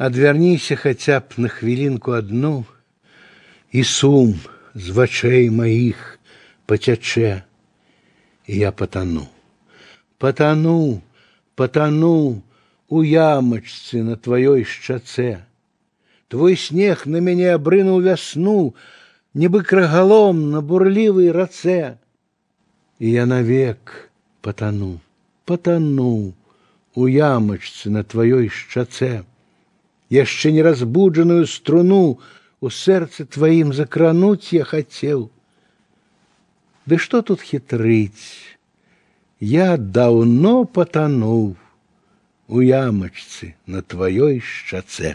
Адвярніся хаця б на хвілінку адну, і сум з вачэй маіх пацячэ, і я патану, патану, патану у ямачцы на тваёй шчацэ. Твой снег на мяне абрынуў вясну, нібы крагалом на бурлівай рацэ. І я навек патану, патану у ямачцы на тваёй шчацэ. Яшчэ не разбуджаную струну у сэрцы тваім закрануць я хацеў. Ды што тут хітрыць? Я даўно патануў у ямачцы на тваёй шчацэ.